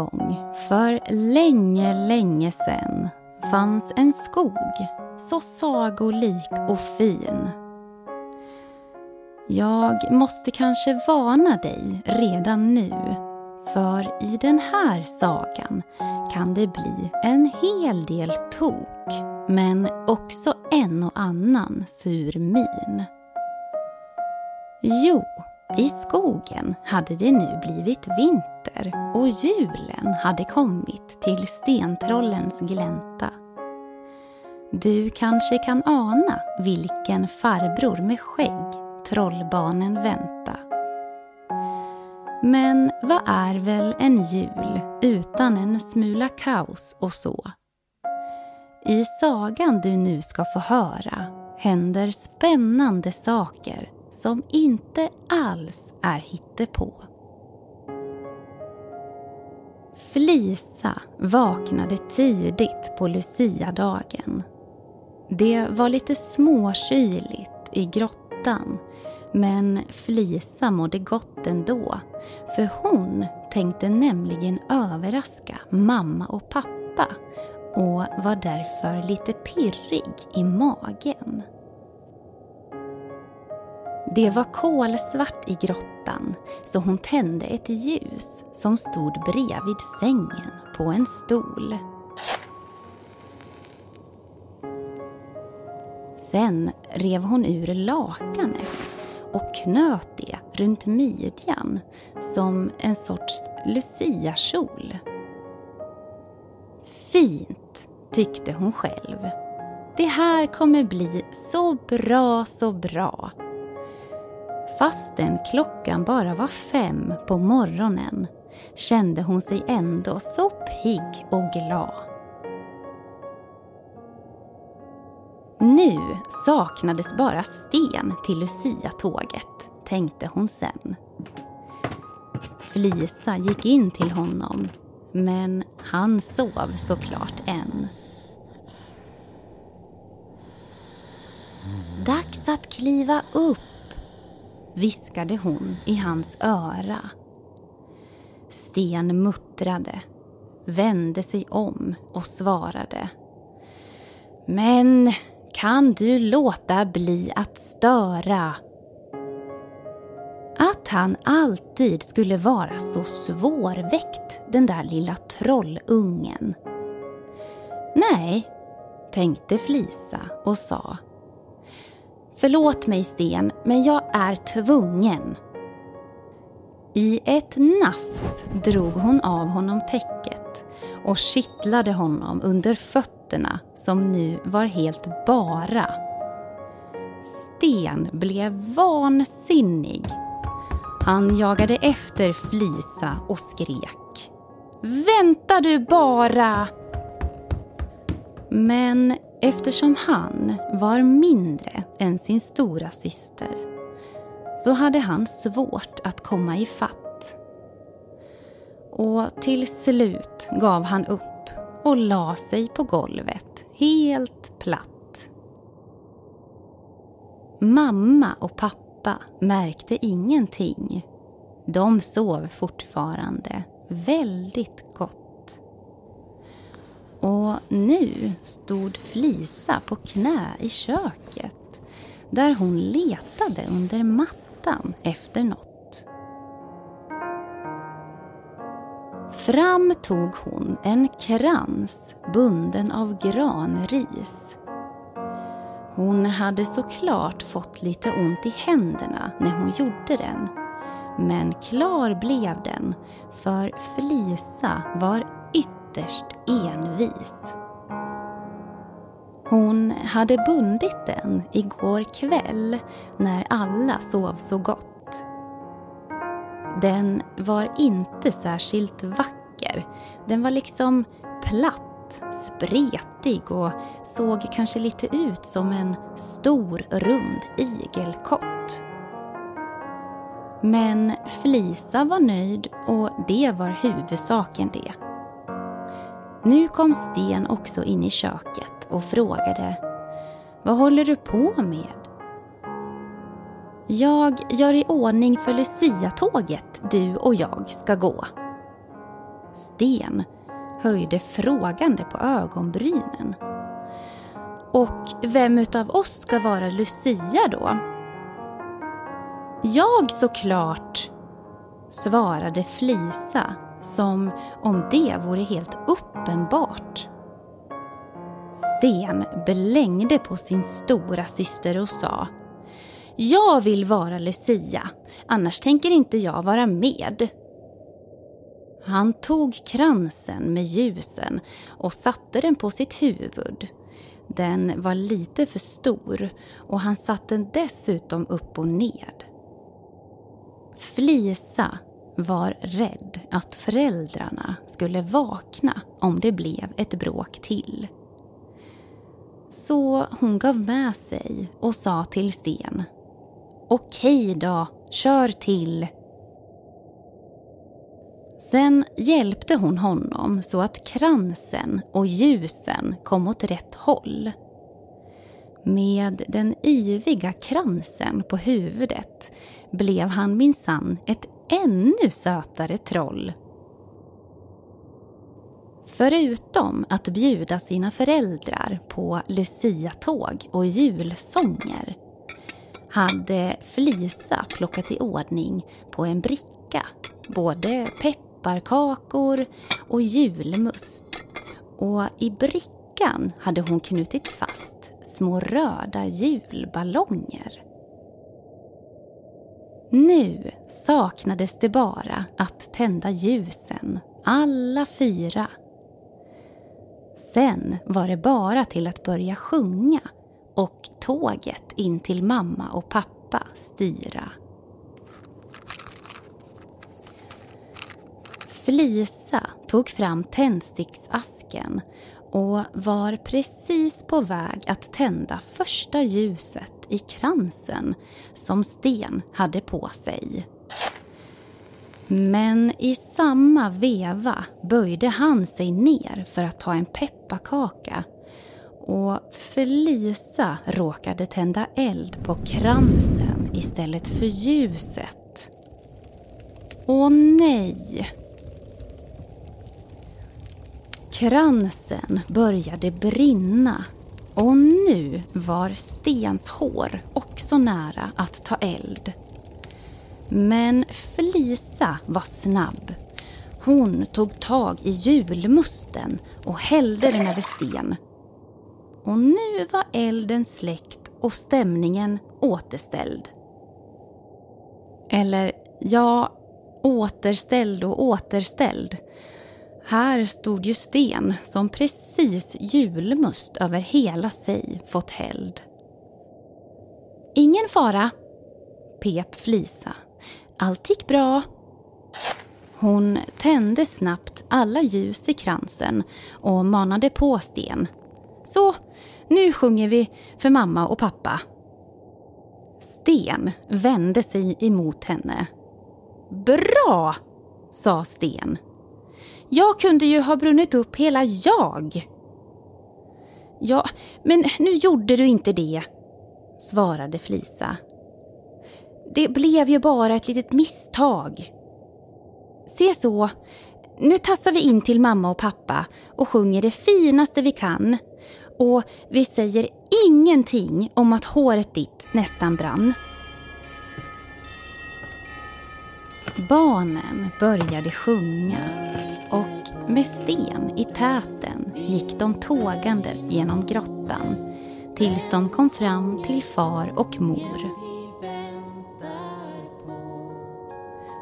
gång, för länge, länge sen, fanns en skog så sagolik och fin. Jag måste kanske varna dig redan nu, för i den här sagan kan det bli en hel del tok, men också en och annan sur min. Jo, i skogen hade det nu blivit vinter och julen hade kommit till stentrollens glänta. Du kanske kan ana vilken farbror med skägg trollbarnen vänta. Men vad är väl en jul utan en smula kaos och så? I sagan du nu ska få höra händer spännande saker som inte alls är hittepå. Flisa vaknade tidigt på Luciadagen. Det var lite småkyligt i grottan men Flisa mådde gott ändå för hon tänkte nämligen överraska mamma och pappa och var därför lite pirrig i magen. Det var kolsvart i grottan så hon tände ett ljus som stod bredvid sängen på en stol. Sen rev hon ur lakanet och knöt det runt midjan som en sorts luciakjol. Fint, tyckte hon själv. Det här kommer bli så bra, så bra Fastän klockan bara var fem på morgonen kände hon sig ändå så pigg och glad. Nu saknades bara sten till Lucia-tåget, tänkte hon sen. Flisa gick in till honom, men han sov såklart än. Dags att kliva upp viskade hon i hans öra. Sten muttrade, vände sig om och svarade. Men kan du låta bli att störa? Att han alltid skulle vara så svårväckt, den där lilla trollungen. Nej, tänkte Flisa och sa Förlåt mig Sten, men jag är tvungen. I ett nafs drog hon av honom täcket och kittlade honom under fötterna som nu var helt bara. Sten blev vansinnig. Han jagade efter Flisa och skrek. Vänta du bara! Men Eftersom han var mindre än sin stora syster så hade han svårt att komma i fatt. Och till slut gav han upp och la sig på golvet helt platt. Mamma och pappa märkte ingenting. De sov fortfarande väldigt gott. Och nu stod Flisa på knä i köket där hon letade under mattan efter något. Fram tog hon en krans bunden av granris. Hon hade såklart fått lite ont i händerna när hon gjorde den. Men klar blev den, för Flisa var ytterst envis. Hon hade bundit den igår kväll när alla sov så gott. Den var inte särskilt vacker. Den var liksom platt, spretig och såg kanske lite ut som en stor rund igelkott. Men Flisa var nöjd och det var huvudsaken det. Nu kom Sten också in i köket och frågade Vad håller du på med? Jag gör i ordning för Lucia-tåget du och jag ska gå. Sten höjde frågande på ögonbrynen. Och vem utav oss ska vara Lucia då? Jag såklart, svarade Flisa som om det vore helt uppenbart. Sten belängde på sin stora syster och sa Jag vill vara Lucia, annars tänker inte jag vara med. Han tog kransen med ljusen och satte den på sitt huvud. Den var lite för stor och han satte den dessutom upp och ned. Flisa var rädd att föräldrarna skulle vakna om det blev ett bråk till. Så hon gav med sig och sa till Sten. Okej då, kör till. Sen hjälpte hon honom så att kransen och ljusen kom åt rätt håll. Med den yviga kransen på huvudet blev han minsann ett ännu sötare troll. Förutom att bjuda sina föräldrar på luciatåg och julsånger hade Flisa plockat i ordning på en bricka både pepparkakor och julmust. Och i brickan hade hon knutit fast små röda julballonger. Nu saknades det bara att tända ljusen, alla fyra. Sen var det bara till att börja sjunga och tåget in till mamma och pappa styra. Flisa tog fram tändsticksasken och var precis på väg att tända första ljuset i kransen som Sten hade på sig. Men i samma veva böjde han sig ner för att ta en pepparkaka och Felisa råkade tända eld på kransen istället för ljuset. Åh nej! Kransen började brinna och nu var Stens hår också nära att ta eld. Men Felisa var snabb. Hon tog tag i julmusten och hällde den över Sten. Och nu var elden släckt och stämningen återställd. Eller, ja, återställd och återställd. Här stod ju Sten som precis julmust över hela sig fått hälld. Ingen fara, pep Flisa. Allt gick bra. Hon tände snabbt alla ljus i kransen och manade på Sten. Så, nu sjunger vi för mamma och pappa. Sten vände sig emot henne. Bra, sa Sten jag kunde ju ha brunnit upp hela jag. Ja, men nu gjorde du inte det, svarade Flisa. Det blev ju bara ett litet misstag. Se så, nu tassar vi in till mamma och pappa och sjunger det finaste vi kan. Och vi säger ingenting om att håret ditt nästan brann. Barnen började sjunga med sten i täten gick de tågandes genom grottan tills de kom fram till far och mor.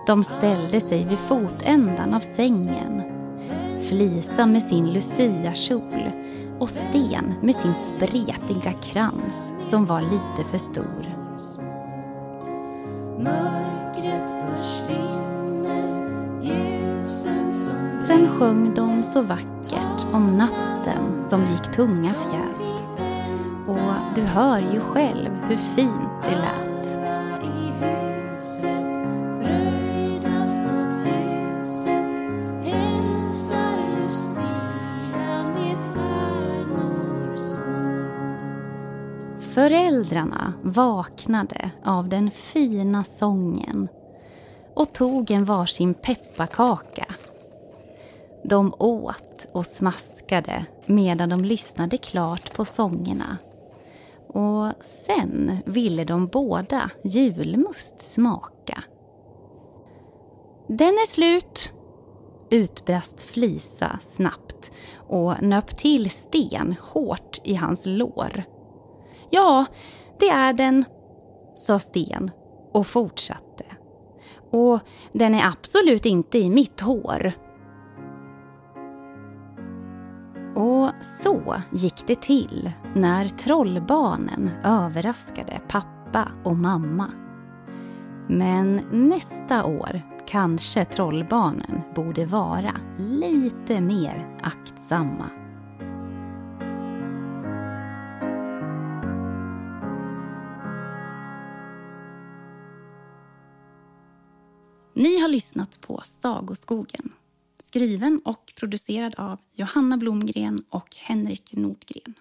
De ställde sig vid fotändan av sängen. Flisa med sin luciakjol och Sten med sin spretiga krans som var lite för stor. Sjöng de så vackert om natten som gick tunga fjät. Och du hör ju själv hur fint det lät. Föräldrarna vaknade av den fina sången och tog en varsin pepparkaka de åt och smaskade medan de lyssnade klart på sångerna. Och sen ville de båda julmust smaka. Den är slut, utbrast Flisa snabbt och nöp till Sten hårt i hans lår. Ja, det är den, sa Sten och fortsatte. Och den är absolut inte i mitt hår. Så gick det till när trollbarnen överraskade pappa och mamma. Men nästa år kanske trollbarnen borde vara lite mer aktsamma. Ni har lyssnat på Sagoskogen skriven och producerad av Johanna Blomgren och Henrik Nordgren.